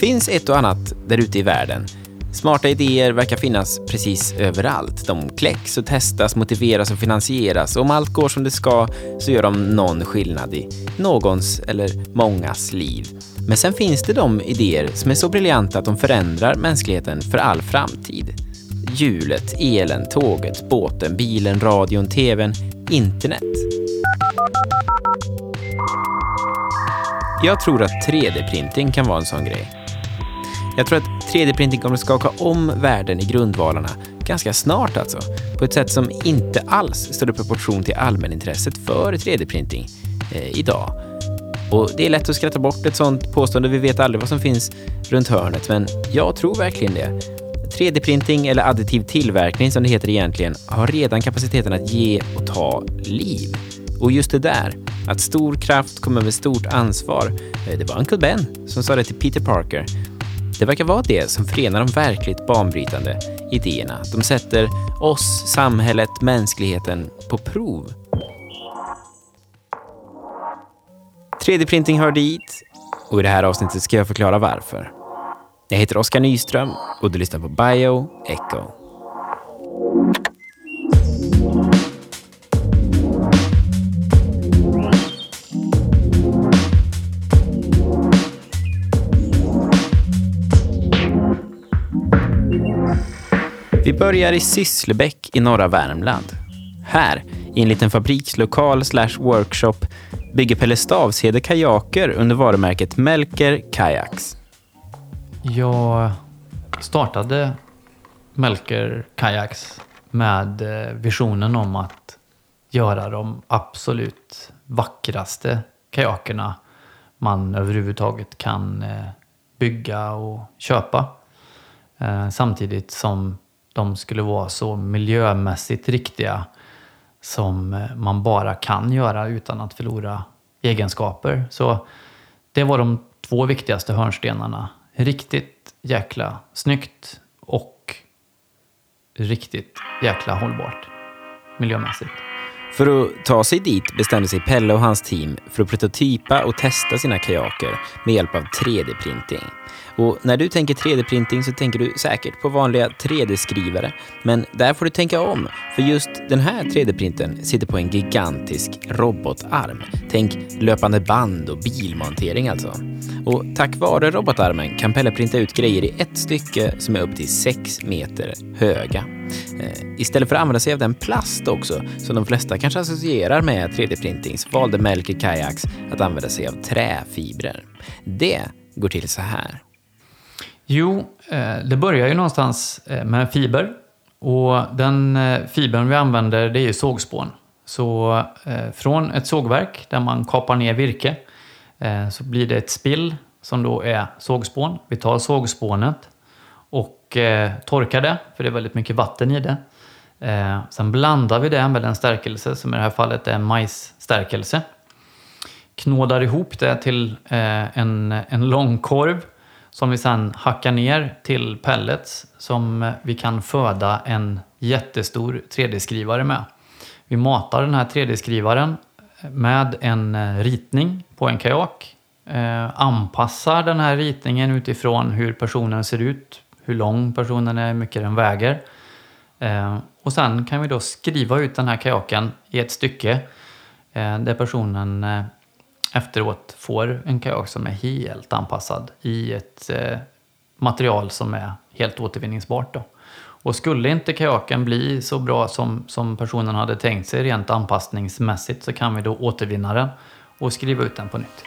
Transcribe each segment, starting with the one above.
finns ett och annat där ute i världen. Smarta idéer verkar finnas precis överallt. De kläcks och testas, motiveras och finansieras. Och om allt går som det ska så gör de någon skillnad i någons eller mångas liv. Men sen finns det de idéer som är så briljanta att de förändrar mänskligheten för all framtid. Hjulet, elen, tåget, båten, bilen, radion, tvn, internet. Jag tror att 3D-printing kan vara en sån grej. Jag tror att 3D-printing kommer att skaka om världen i grundvalarna ganska snart alltså. På ett sätt som inte alls står i proportion till allmänintresset för 3D-printing eh, idag. Och det är lätt att skratta bort ett sånt påstående. Vi vet aldrig vad som finns runt hörnet, men jag tror verkligen det. 3D-printing, eller additiv tillverkning som det heter egentligen, har redan kapaciteten att ge och ta liv. Och just det där, att stor kraft kommer med stort ansvar, eh, det var Uncle Ben som sa det till Peter Parker. Det verkar vara det som förenar de verkligt banbrytande idéerna. De sätter oss, samhället, mänskligheten på prov. 3D-printing hör dit och i det här avsnittet ska jag förklara varför. Jag heter Oskar Nyström och du lyssnar på Bio Echo. Börjar i Sysslebäck i norra Värmland. Här, i en liten fabrikslokal slash workshop, bygger Pelle Stavshede kajaker under varumärket Melker Kayaks. Jag startade Melker Kayaks med eh, visionen om att göra de absolut vackraste kajakerna man överhuvudtaget kan eh, bygga och köpa. Eh, samtidigt som de skulle vara så miljömässigt riktiga som eh, man bara kan göra utan att förlora egenskaper. Så det var de två viktigaste hörnstenarna riktigt jäkla snyggt och riktigt jäkla hållbart miljömässigt. För att ta sig dit bestämde sig Pelle och hans team för att prototypa och testa sina kajaker med hjälp av 3D-printing. Och när du tänker 3D-printing så tänker du säkert på vanliga 3D-skrivare. Men där får du tänka om, för just den här 3D-printern sitter på en gigantisk robotarm. Tänk löpande band och bilmontering alltså. Och tack vare robotarmen kan Pelle printa ut grejer i ett stycke som är upp till 6 meter höga. Eh, istället för att använda sig av den plast också, som de flesta kanske associerar med 3D-printing, så valde Melker Kajaks att använda sig av träfibrer. Det går till så här. Jo, eh, det börjar ju någonstans eh, med en fiber. Och den eh, fibern vi använder det är ju sågspån. Så från ett sågverk där man kapar ner virke så blir det ett spill som då är sågspån. Vi tar sågspånet och torkar det, för det är väldigt mycket vatten i det. Sen blandar vi det med en stärkelse som i det här fallet är majsstärkelse. Knådar ihop det till en, en lång korv som vi sedan hackar ner till pellets som vi kan föda en jättestor 3D-skrivare med. Vi matar den här 3D-skrivaren med en eh, ritning på en kajak, eh, anpassar den här ritningen utifrån hur personen ser ut, hur lång personen är, hur mycket den väger. Eh, och sen kan vi då skriva ut den här kajaken i ett stycke eh, där personen eh, efteråt får en kajak som är helt anpassad i ett eh, material som är helt återvinningsbart. Då. Och skulle inte kajaken bli så bra som, som personen hade tänkt sig rent anpassningsmässigt så kan vi då återvinna den och skriva ut den på nytt.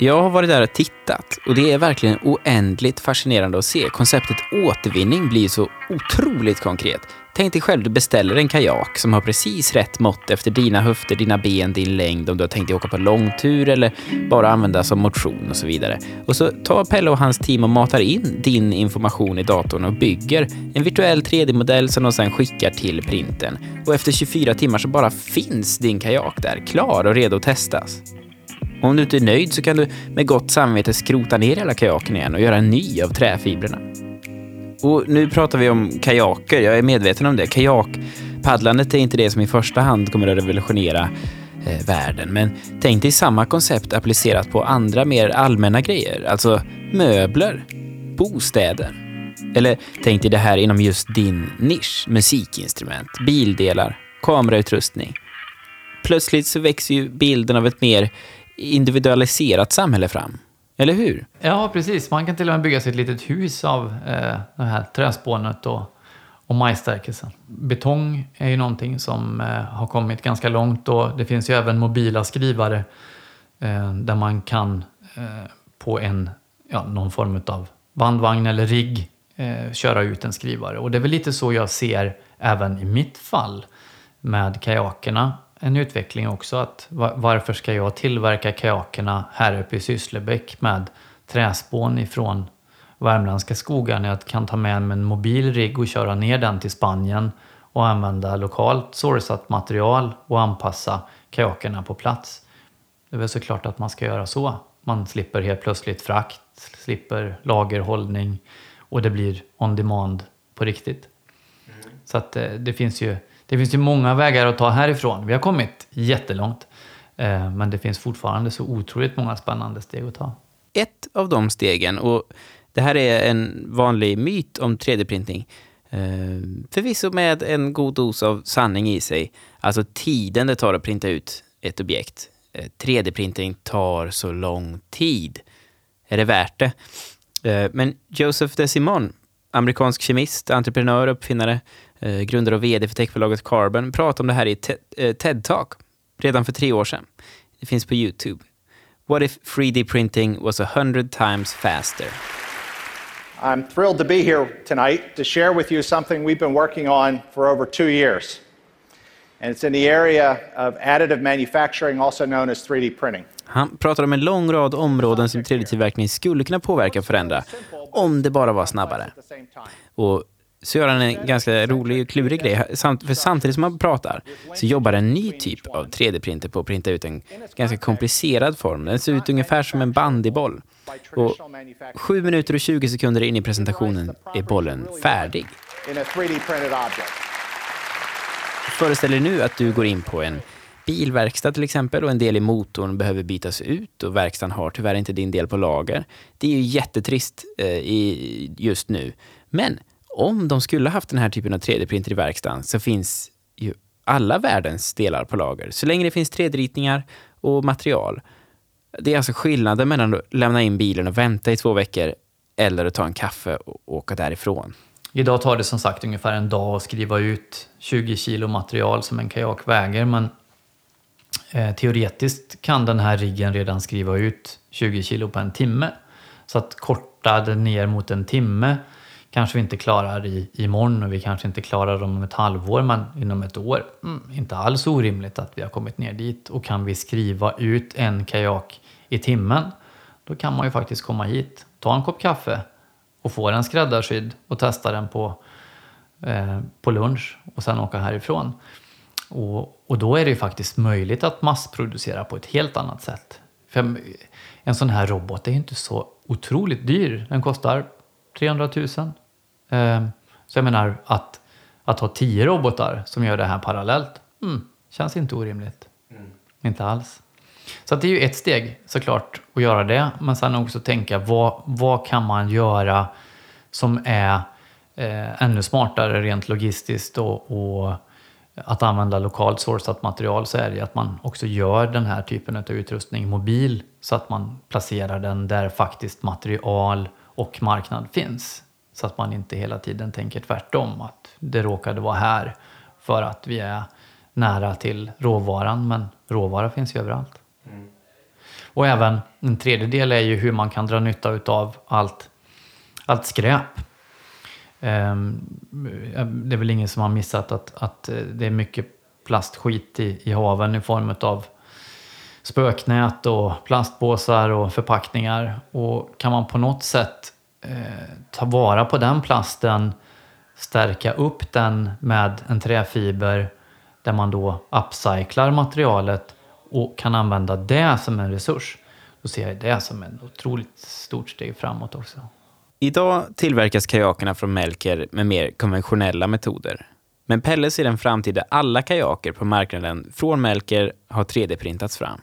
Jag har varit där och tittat och det är verkligen oändligt fascinerande att se. Konceptet återvinning blir så otroligt konkret. Tänk dig själv, du beställer en kajak som har precis rätt mått efter dina höfter, dina ben, din längd, om du har tänkt dig åka på långtur eller bara använda som motion och så vidare. Och så tar Pelle och hans team och matar in din information i datorn och bygger en virtuell 3D-modell som de sen skickar till printen. Och efter 24 timmar så bara finns din kajak där, klar och redo att testas. Om du inte är nöjd så kan du med gott samvete skrota ner hela kajaken igen och göra en ny av träfibrerna. Och nu pratar vi om kajaker, jag är medveten om det. Kajakpaddlandet är inte det som i första hand kommer att revolutionera eh, världen. Men tänk dig samma koncept applicerat på andra mer allmänna grejer. Alltså möbler, bostäder. Eller tänk dig det här inom just din nisch. Musikinstrument, bildelar, kamerautrustning. Plötsligt så växer ju bilden av ett mer individualiserat samhälle fram. Eller hur? Ja, precis. Man kan till och med bygga sig ett litet hus av eh, det här träspånet och, och majsstärkelsen. Betong är ju någonting som eh, har kommit ganska långt och det finns ju även mobila skrivare eh, där man kan eh, på en, ja, någon form av bandvagn eller rigg eh, köra ut en skrivare. Och det är väl lite så jag ser även i mitt fall med kajakerna en utveckling också. Att varför ska jag tillverka kajakerna här uppe i Sysslebäck med träspån ifrån värmländska skogar när jag kan ta med mig en mobil rigg och köra ner den till Spanien och använda lokalt sourcat material och anpassa kajakerna på plats. Det är väl såklart att man ska göra så. Man slipper helt plötsligt frakt, slipper lagerhållning och det blir on demand på riktigt. Mm. Så att eh, det finns ju det finns ju många vägar att ta härifrån. Vi har kommit jättelångt. Eh, men det finns fortfarande så otroligt många spännande steg att ta. Ett av de stegen, och det här är en vanlig myt om 3D-printing, eh, förvisso med en god dos av sanning i sig. Alltså tiden det tar att printa ut ett objekt. Eh, 3D-printing tar så lång tid. Är det värt det? Men Joseph DeSimon, amerikansk kemist, entreprenör, uppfinnare, eh, grundare och vd för techbolaget Carbon, pratade om det här i eh, TED-talk redan för tre år sedan. Det finns på YouTube. What if 3D printing was a hundred times faster? I'm thrilled to be here tonight to share with you something we've been working on for over two years. And it's in the area of additive manufacturing, also known as 3D printing. Han pratar om en lång rad områden som 3D-tillverkning skulle kunna påverka och förändra om det bara var snabbare. Och så gör han en ganska rolig och klurig grej. För samtidigt som han pratar så jobbar en ny typ av 3D-printer på att printa ut en ganska komplicerad form. Den ser ut ungefär som en bandyboll. Och 7 minuter och 20 sekunder in i presentationen är bollen färdig. Föreställ dig nu att du går in på en bilverkstad till exempel och en del i motorn behöver bytas ut och verkstaden har tyvärr inte din del på lager. Det är ju jättetrist eh, just nu. Men om de skulle haft den här typen av 3D-printer i verkstaden så finns ju alla världens delar på lager. Så länge det finns 3D-ritningar och material. Det är alltså skillnaden mellan att lämna in bilen och vänta i två veckor eller att ta en kaffe och åka därifrån. Idag tar det som sagt ungefär en dag att skriva ut 20 kilo material som en kajak väger, men eh, teoretiskt kan den här riggen redan skriva ut 20 kilo på en timme. Så att korta det ner mot en timme kanske vi inte klarar i, imorgon och vi kanske inte klarar dem om ett halvår men inom ett år. Mm, inte alls orimligt att vi har kommit ner dit och kan vi skriva ut en kajak i timmen då kan man ju faktiskt komma hit, ta en kopp kaffe och få den skräddarsydd och testa den på, eh, på lunch och sen åka härifrån. Och, och då är det ju faktiskt möjligt att massproducera på ett helt annat sätt. För en sån här robot är ju inte så otroligt dyr. Den kostar 300 000. Ehm, så jag menar att, att ha tio robotar som gör det här parallellt mm, känns inte orimligt. Mm. Inte alls. Så det är ju ett steg såklart att göra det, men sen också tänka vad, vad kan man göra som är eh, ännu smartare rent logistiskt och, och att använda lokalt sourcat material så är det att man också gör den här typen av utrustning mobil så att man placerar den där faktiskt material och marknad finns. Så att man inte hela tiden tänker tvärtom, att det råkade vara här för att vi är nära till råvaran, men råvara finns ju överallt. Mm. Och även en tredje del är ju hur man kan dra nytta av allt, allt skräp. Ehm, det är väl ingen som har missat att, att det är mycket plastskit i, i haven i form av spöknät och plastpåsar och förpackningar. Och kan man på något sätt eh, ta vara på den plasten, stärka upp den med en träfiber där man då upcyclar materialet och kan använda det som en resurs, då ser jag det som ett otroligt stort steg framåt också. Idag tillverkas kajakerna från Melker med mer konventionella metoder. Men Pelle ser en framtid där alla kajaker på marknaden från Melker har 3D-printats fram.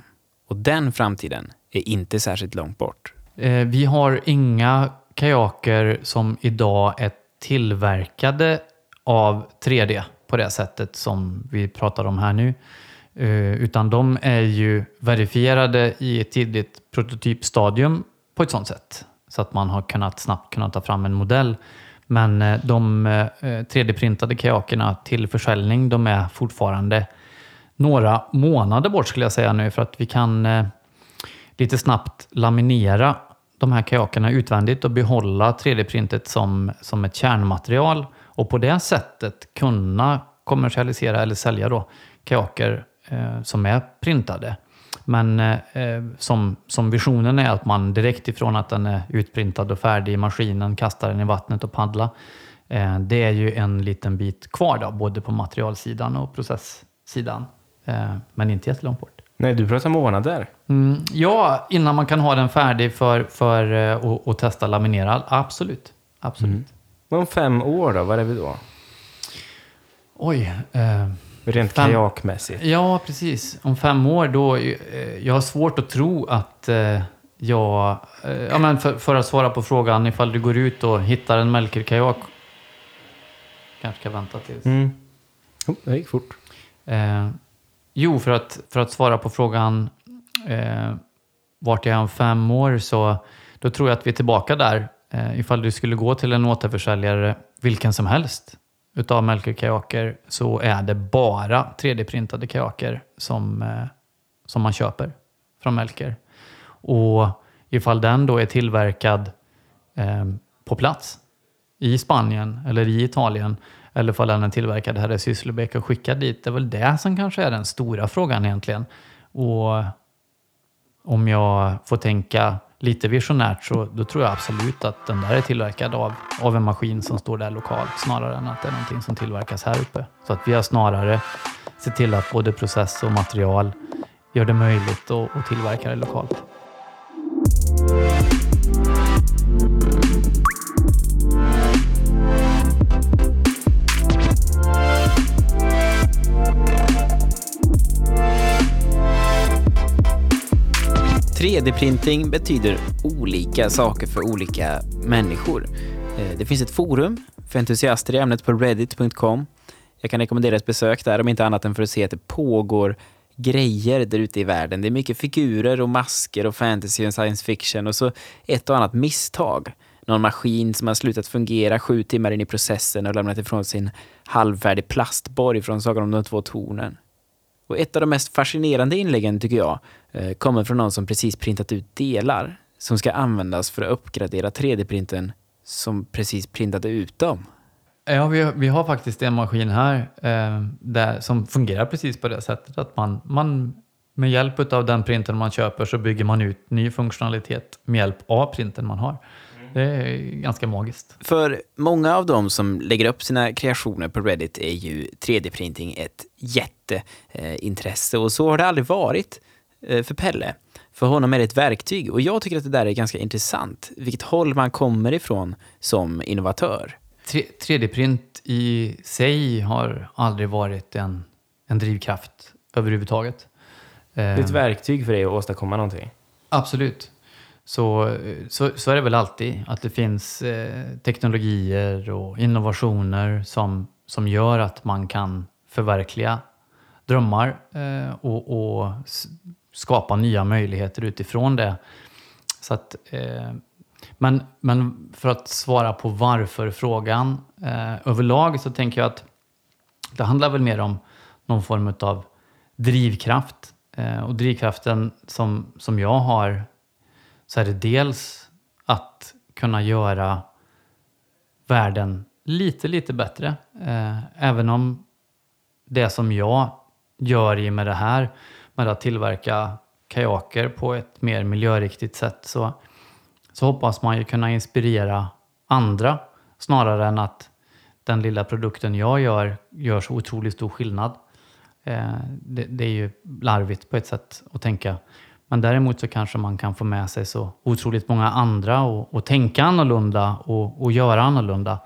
Och den framtiden är inte särskilt långt bort. Eh, vi har inga kajaker som idag är tillverkade av 3D på det sättet som vi pratar om här nu. Eh, utan de är ju verifierade i ett tidigt prototypstadium på ett sådant sätt. Så att man har kunnat snabbt kunnat ta fram en modell. Men eh, de eh, 3D-printade kajakerna till försäljning, de är fortfarande några månader bort skulle jag säga nu för att vi kan eh, lite snabbt laminera de här kajakerna utvändigt och behålla 3D-printet som, som ett kärnmaterial och på det sättet kunna kommersialisera eller sälja då kajaker eh, som är printade. Men eh, eh, som, som visionen är att man direkt ifrån att den är utprintad och färdig i maskinen kastar den i vattnet och paddla. Eh, det är ju en liten bit kvar då, både på materialsidan och processsidan. Eh, men inte jättelångt bort. Nej, du pratar månader. Mm, ja, innan man kan ha den färdig för, för att, att testa laminerad. Absolut. Absolut. Mm. Men om fem år då, var är vi då? Oj. Uh, Rent fem... kajakmässigt. Ja, precis. Om fem år då, uh, jag har svårt att tro att uh, jag, ja men för, för, att svara på frågan ifall du går ut och hittar en Melker-kajak. Kanske ska vänta tills. Mm. Oh, det gick fort. Jo, för att, för att svara på frågan eh, vart jag är om fem år så då tror jag att vi är tillbaka där. Eh, ifall du skulle gå till en återförsäljare, vilken som helst, utav Melker kajaker så är det bara 3D-printade kajaker som, eh, som man köper från Melker. Och ifall den då är tillverkad eh, på plats i Spanien eller i Italien eller ifall den är tillverkad här i Sysslebäck och skickad dit. Det är väl det som kanske är den stora frågan egentligen. Och om jag får tänka lite visionärt så då tror jag absolut att den där är tillverkad av, av en maskin som står där lokalt snarare än att det är någonting som tillverkas här uppe. Så att vi har snarare sett till att både process och material gör det möjligt att, att tillverka det lokalt. 3D-printing betyder olika saker för olika människor. Eh, det finns ett forum för entusiaster i ämnet på reddit.com. Jag kan rekommendera ett besök där, om inte annat än för att se att det pågår grejer där ute i världen. Det är mycket figurer och masker och fantasy och science fiction och så ett och annat misstag. Någon maskin som har slutat fungera sju timmar in i processen och lämnat ifrån sin halvfärdig plastborg från Sagan om de två tornen. Och ett av de mest fascinerande inläggen tycker jag eh, kommer från någon som precis printat ut delar som ska användas för att uppgradera 3D-printen som precis printade ut dem. Ja, vi, vi har faktiskt en maskin här eh, där, som fungerar precis på det sättet att man, man med hjälp av den printen man köper så bygger man ut ny funktionalitet med hjälp av printen man har. Det är ganska magiskt. För många av dem som lägger upp sina kreationer på Reddit är ju 3D-printing ett jätteintresse och så har det aldrig varit eh, för Pelle. För honom är det ett verktyg och jag tycker att det där är ganska intressant. Vilket håll man kommer ifrån som innovatör. 3D-print i sig har aldrig varit en, en drivkraft överhuvudtaget. Det är ett verktyg för dig att åstadkomma någonting? Absolut så, så, så, är det väl alltid. Att det finns eh, teknologier och innovationer som, som gör att man kan förverkliga drömmar eh, och, och, skapa nya möjligheter utifrån det. Så att, eh, men, men för att svara på varför-frågan eh, överlag så tänker jag att det handlar väl mer om någon form av drivkraft. Eh, och drivkraften som, som jag har så är det dels att kunna göra världen lite, lite bättre. Eh, även om det som jag gör i med det här, med att tillverka kajaker på ett mer miljöriktigt sätt, så, så hoppas man ju kunna inspirera andra snarare än att den lilla produkten jag gör gör så otroligt stor skillnad. Eh, det, det, är ju larvigt på ett sätt att tänka. Men däremot så kanske man kan få med sig så otroligt många andra och, och tänka annorlunda och, och göra annorlunda.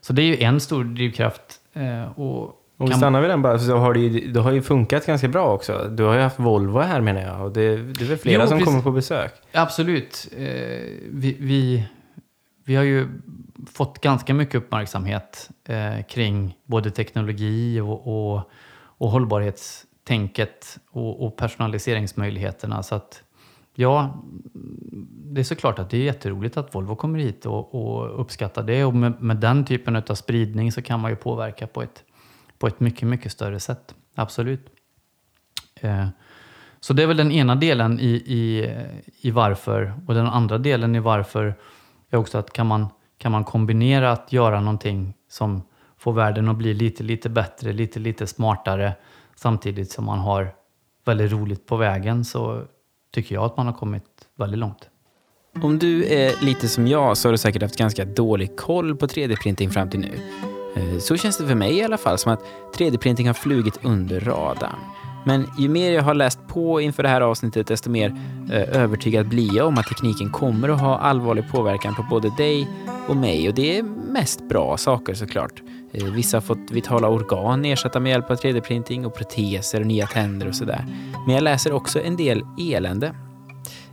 Så det är ju en stor drivkraft. Eh, och Och kan... stannar vi den bara, så har det, ju, det har ju funkat ganska bra också. Du har ju haft Volvo här menar jag och det, det är väl flera jo, som precis. kommer på besök? Absolut. Eh, vi, vi, vi, har ju fått ganska mycket uppmärksamhet eh, kring både teknologi och, och, och tänket och, och personaliseringsmöjligheterna. Så att ja, det är såklart att det är jätteroligt att Volvo kommer hit och, och uppskattar det. Och med, med, den typen av spridning så kan man ju påverka på ett, på ett mycket, mycket större sätt. Absolut. Eh, så det är väl den ena delen i, i, i varför. Och den andra delen i varför är också att kan man, kan man kombinera att göra någonting som får världen att bli lite, lite bättre, lite, lite smartare samtidigt som man har väldigt roligt på vägen så tycker jag att man har kommit väldigt långt. Om du är lite som jag så har du säkert haft ganska dålig koll på 3D-printing fram till nu. Eh, så känns det för mig i alla fall, som att 3D-printing har flugit under radarn. Men ju mer jag har läst på inför det här avsnittet, desto mer eh, övertygad blir jag om att tekniken kommer att ha allvarlig påverkan på både dig och mig. Och det är mest bra saker såklart. Eh, vissa har fått vitala organ ersatta med hjälp av 3D-printing och proteser och nya tänder och sådär. Men jag läser också en del elände.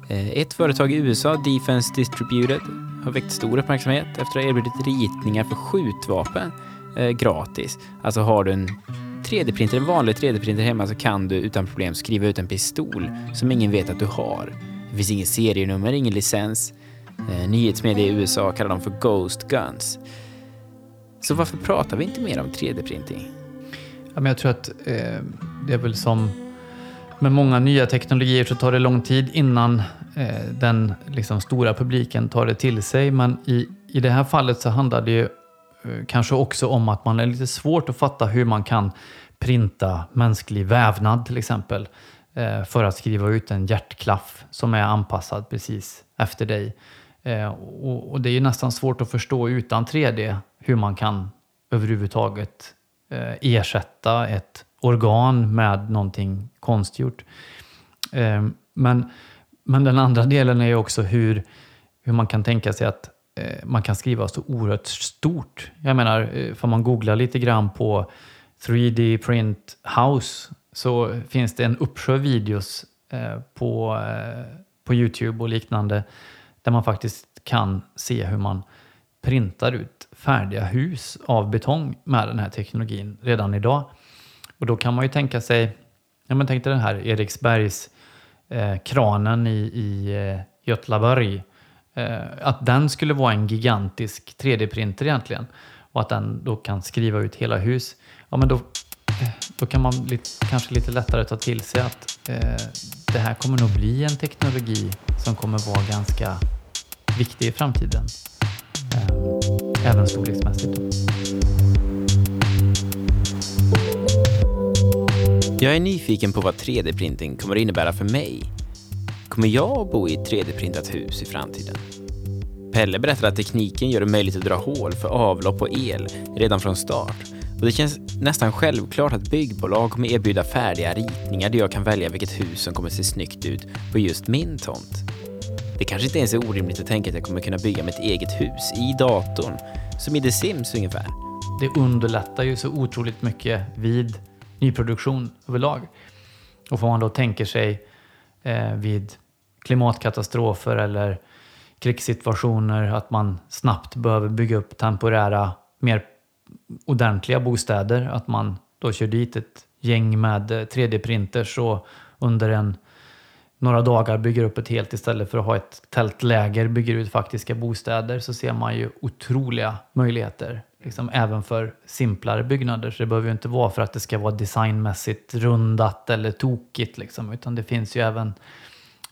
Eh, ett företag i USA, Defense Distributed, har väckt stor uppmärksamhet efter att ha erbjudit ritningar för skjutvapen eh, gratis. Alltså har du en 3D-printer, en vanlig 3D-printer hemma så kan du utan problem skriva ut en pistol som ingen vet att du har. Det finns ingen serienummer, ingen licens. Eh, nyhetsmedia i USA kallar dem för Ghost Guns. Så varför pratar vi inte mer om 3D-printing? Ja, men jag tror att eh, det är väl som med många nya teknologier så tar det lång tid innan eh, den liksom, stora publiken tar det till sig. Men i, i det här fallet så handlar det ju Eh, kanske också om att man är lite svårt att fatta hur man kan printa mänsklig vävnad till exempel eh, för att skriva ut en hjärtklaff som är anpassad precis efter dig. Eh, och, det är ju nästan svårt att förstå utan 3D hur man kan överhuvudtaget ersätta ett organ med någonting konstgjort. Men, men den andra delen är ju också hur, hur man kan tänka sig att Eh, man kan skriva så oerhört stort. Jag menar, eh, får man googla lite grann på 3D print house så finns det en uppsjö videos eh, på, på Youtube och liknande där man faktiskt kan se hur man printar ut färdiga hus av betong med den här teknologin redan idag. Och då kan man ju tänka sig, ja men tänk dig den här Eriksbergs eh, kranen i, i eh, Götlaborg. Eh, att den skulle vara en gigantisk 3D-printer egentligen. Och att den då kan skriva ut hela hus. Ja men då, eh, då kan man lite, kanske lite lättare ta till sig att eh, det här kommer nog bli en teknologi som kommer vara ganska viktig i framtiden. Eh, även storleksmässigt. Jag är nyfiken på vad 3D-printing kommer att innebära för mig. Kommer jag att bo i ett 3D-printat hus i framtiden? Pelle berättar att tekniken gör det möjligt att dra hål för avlopp och el redan från start. Och det känns nästan självklart att byggbolag kommer erbjuda färdiga ritningar där jag kan välja vilket hus som kommer se snyggt ut på just min tomt. Det kanske inte ens är orimligt att tänka att jag kommer kunna bygga mitt eget hus i datorn, som i The Sims ungefär. Det underlättar ju så otroligt mycket vid nyproduktion överlag. Och får man då tänker sig eh, vid klimatkatastrofer eller krigssituationer att man snabbt behöver bygga upp temporära, mer ordentliga bostäder. Att man då kör dit ett gäng med eh, 3D-printers och under en, några dagar bygger upp ett helt istället för att ha ett tältläger, bygger ut faktiska bostäder så ser man ju otroliga möjligheter liksom, även för simplare byggnader. Så det behöver ju inte vara för att det ska vara designmässigt rundat eller tokigt, liksom, utan det finns ju även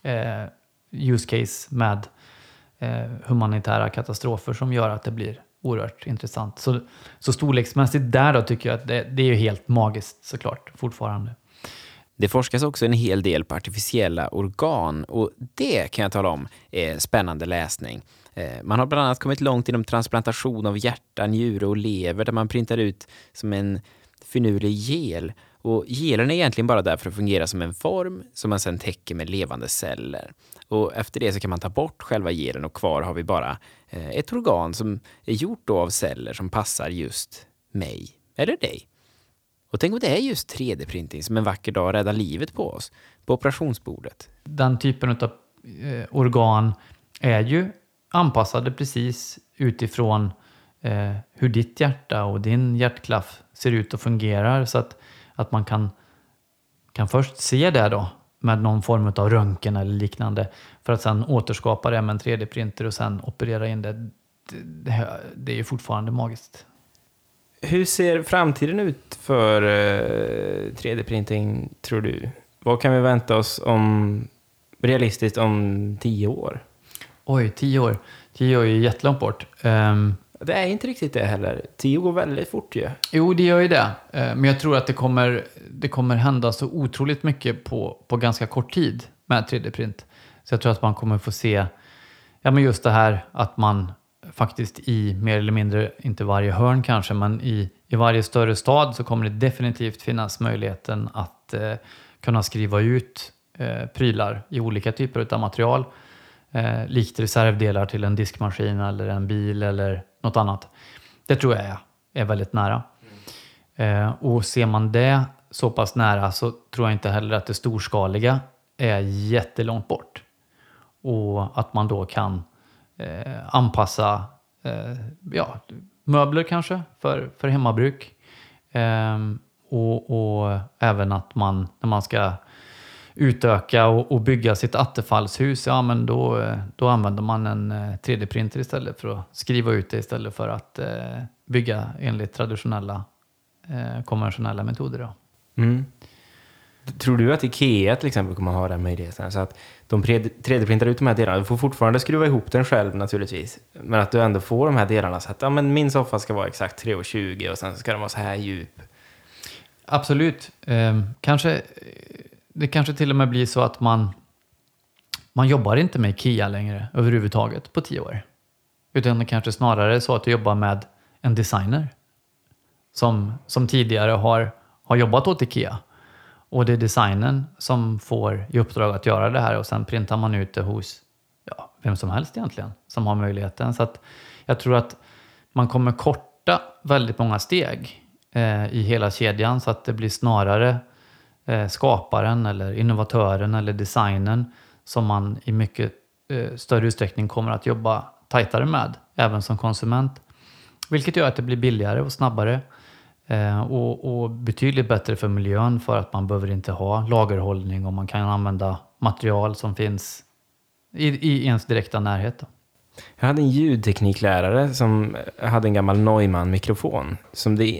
eh, use case med eh, humanitära katastrofer som gör att det blir oerhört intressant. Så, så storleksmässigt där då tycker jag att det, det är ju helt magiskt såklart fortfarande. Det forskas också en hel del på artificiella organ och det kan jag tala om är spännande läsning. Eh, man har bland annat kommit långt inom transplantation av hjärta, njure och lever där man printar ut som en finurlig gel. Och gelen är egentligen bara där för att fungera som en form som man sedan täcker med levande celler. Och efter det så kan man ta bort själva gelen och kvar har vi bara eh, ett organ som är gjort av celler som passar just mig eller dig. Och tänk om det är just 3D-printing som en vacker dag räddar livet på oss, på operationsbordet. Den typen av eh, organ är ju anpassade precis utifrån eh, hur ditt hjärta och din hjärtklaff ser ut och fungerar. Så att, att man kan, kan först se det då med någon form av röntgen eller liknande för att sen återskapa det med en 3D-printer och sen operera in det. Det, det, det är ju fortfarande magiskt. Hur ser framtiden ut för eh, 3D-printing, tror du? Vad kan vi vänta oss om realistiskt om tio år? Oj, tio år. Tio år är ju jättelångt bort. Um, det är inte riktigt det heller. Tio går väldigt fort ju. Jo, det gör ju det. Uh, men jag tror att det kommer, det kommer hända så otroligt mycket på, på ganska kort tid med 3D-print. Så jag tror att man kommer få se, ja men just det här att man faktiskt i mer eller mindre, inte varje hörn kanske, men i, i varje större stad så kommer det definitivt finnas möjligheten att eh, kunna skriva ut eh, prylar i olika typer av material. Eh, likt reservdelar till en diskmaskin eller en bil eller något annat. Det tror jag är, är väldigt nära. Eh, och ser man det så pass nära så tror jag inte heller att det storskaliga är jättelångt bort. Och att man då kan eh, anpassa eh, ja, möbler kanske för, för hemmabruk. Eh, och, och, även att man när man ska utöka och, och, bygga sitt attefallshus, ja men då, då använder man en eh, 3D-printer istället för att skriva ut det istället för att eh, bygga enligt traditionella eh, konventionella metoder. Då. Mm. Tror du att Ikea till exempel kommer ha den möjligheten? Så att de 3D-printar ut de här delarna. Du får fortfarande skruva ihop den själv naturligtvis. Men att du ändå får de här delarna så att ja, men min soffa ska vara exakt 3,20 och sen ska den vara så här djup. Absolut. Eh, kanske, det kanske till och med blir så att man, man jobbar inte med Ikea längre överhuvudtaget på tio år. Utan det kanske snarare är så att du jobbar med en designer som, som tidigare har, har jobbat åt Ikea. Och det är designen som får i uppdrag att göra det här och sen printar man ut det hos ja, vem som helst egentligen som har möjligheten. Så att jag tror att man kommer korta väldigt många steg eh, i hela kedjan så att det blir snarare eh, skaparen eller innovatören eller designen som man i mycket eh, större utsträckning kommer att jobba tajtare med, även som konsument. Vilket gör att det blir billigare och snabbare och, och, betydligt bättre för miljön för att man behöver inte ha lagerhållning och man kan använda material som finns i, i ens direkta närhet. Då. Jag hade en ljudtekniklärare som hade en gammal Neumann-mikrofon.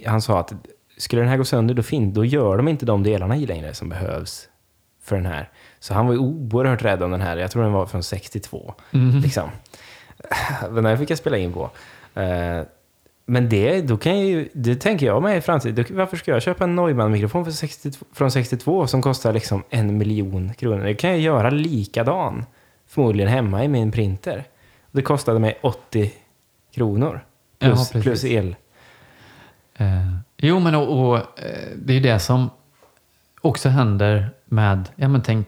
han sa att skulle den här gå sönder då, fin, då gör de inte de delarna i längre som behövs för den här. Så han var ju oerhört rädd om den här. Jag tror den var från 62. Mm. Liksom. Den här fick jag spela in på. Men det, då kan jag ju, det tänker jag mig i framtiden. Varför ska jag köpa en Neumann-mikrofon från 62 som kostar liksom en miljon kronor? Det kan jag göra likadan, förmodligen hemma i min printer. Det kostade mig 80 kronor plus, ja, plus el. Eh, jo, men och, och, eh, det är det som också händer med, ja men tänk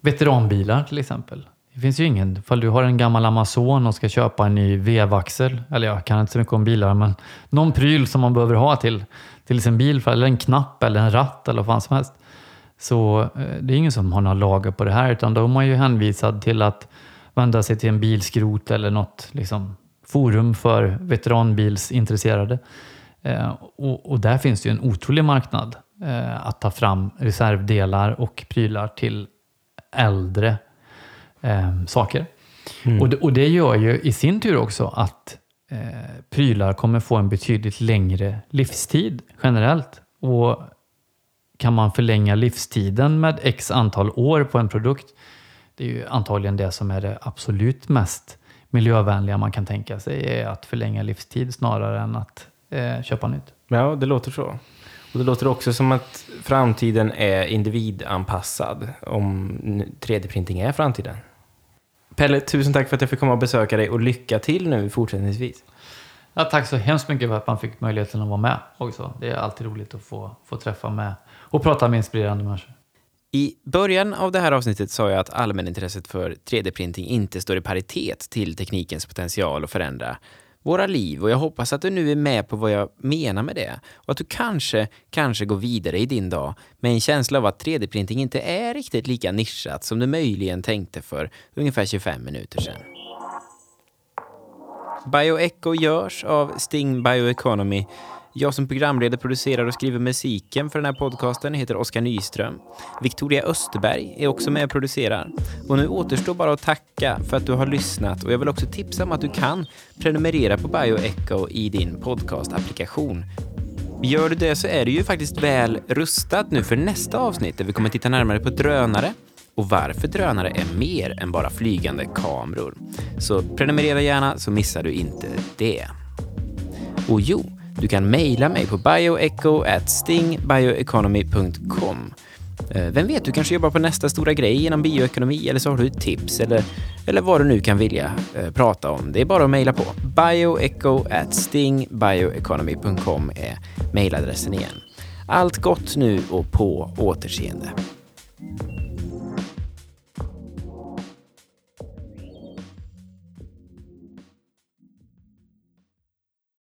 veteranbilar till exempel. Det finns ju ingen, ifall du har en gammal Amazon och ska köpa en ny vevaxel, eller jag kan inte så mycket om bilar, men någon pryl som man behöver ha till, till sin bil, eller en knapp eller en ratt eller vad fan som helst. Så eh, det är ingen som har några lager på det här, utan då är man ju hänvisad till att vända sig till en bilskrot eller något liksom, forum för veteranbilsintresserade. Eh, och, och, där finns det ju en otrolig marknad eh, att ta fram reservdelar och prylar till äldre eh, saker. Mm. Och, det, och det gör ju i sin tur också att eh, prylar kommer få en betydligt längre livstid generellt. Och kan man förlänga livstiden med x antal år på en produkt, det är ju antagligen det som är det absolut mest miljövänliga man kan tänka sig, är att förlänga livstid snarare än att eh, köpa nytt. Ja, det låter så. Och det låter också som att framtiden är individanpassad, om 3D-printing är framtiden. Pelle, tusen tack för att jag fick komma och besöka dig och lycka till nu fortsättningsvis. Ja, tack så hemskt mycket för att man fick möjligheten att vara med också. Det är alltid roligt att få, få träffa med och prata med inspirerande människor. I början av det här avsnittet sa jag att allmänintresset för 3D-printing inte står i paritet till teknikens potential att förändra våra liv och jag hoppas att du nu är med på vad jag menar med det och att du kanske, kanske går vidare i din dag med en känsla av att 3D-printing inte är riktigt lika nischat som du möjligen tänkte för ungefär 25 minuter sedan. Bioecho görs av Sting Bioeconomy jag som programledare, producerar och skriver musiken för den här podcasten heter Oskar Nyström. Victoria Österberg är också med och producerar. Och nu återstår bara att tacka för att du har lyssnat och jag vill också tipsa om att du kan prenumerera på Bioecho i din podcastapplikation. Gör du det så är du ju faktiskt väl rustad nu för nästa avsnitt där vi kommer titta närmare på drönare och varför drönare är mer än bara flygande kameror. Så prenumerera gärna så missar du inte det. Och jo, du kan mejla mig på bioeco.stingbioeconomy.com eh, vem vet, du kanske jobbar på nästa stora grej inom bioekonomi eller så har du ett tips eller, eller vad du nu kan vilja eh, prata om. Det är bara att mejla på. bioeco.stingbioeconomy.com är mejladressen igen. Allt gott nu och på återseende.